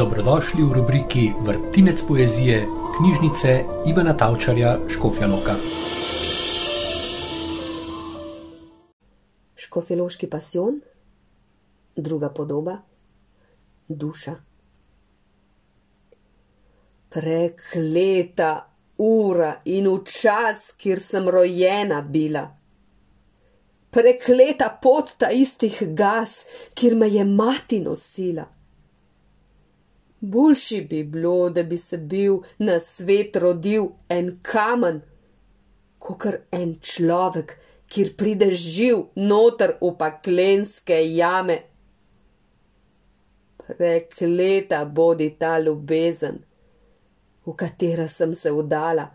Dobrodošli v rubriki Vrtinec poezije knjižnice Ivana Tavčarja Škofjaloka. Škofjaloški pasion, druga podoba, duša. Prekleta ura in v čas, kjer sem rojena bila. Prekleta pot ta istih gas, kjer me je mati nosila. Boljši bi bilo, da bi se bil na svet rodil en kamen, kot en človek, kjer prideš živ noter v paklenske jame. Prekleta bodi ta ljubezen, v katero sem se vdala,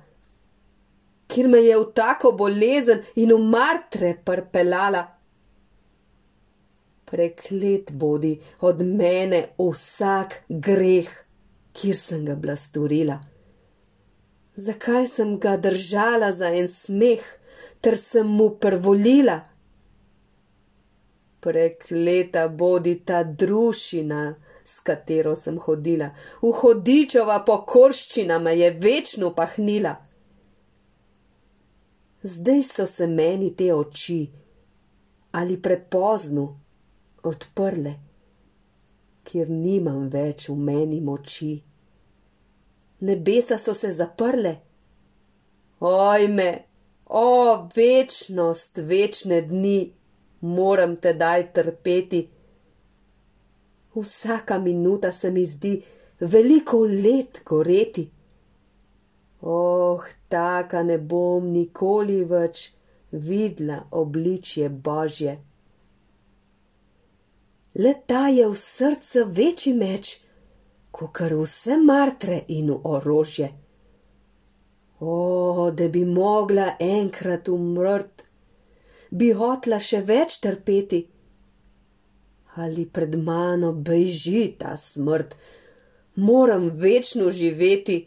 kjer me je v tako bolezen in v martre prpelala. Preklet bodi od mene vsak greh, kjer sem ga bila storila. Zakaj sem ga držala za en smeh, ter sem mu prvolila? Prekleta bodi ta družina, s katero sem hodila, v hodičova pokorščina me je večno pahnila. Zdaj so se meni te oči ali prepozno odprle, kjer nimam več v meni moči. Nebesa so se zaprle. Ojme, o večnost, večne dni, moram tedaj trpeti. Vsaka minuta se mi zdi veliko let goreti. Oh, taka ne bom nikoli več videla obličje Božje. Le ta je v srce večji meč, kot kar vse martre in orožje. O, da bi mogla enkrat umrt, bi hotla še več trpeti. Ali pred mano beži ta smrt, moram večno živeti.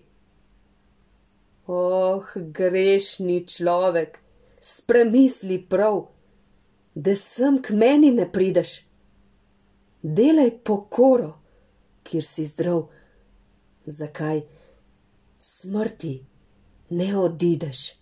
Oh, grešni človek, spremisli prav, da sem k meni ne prideš. Delaj pokoro, kjer si zdrav, zakaj smrti ne odideš.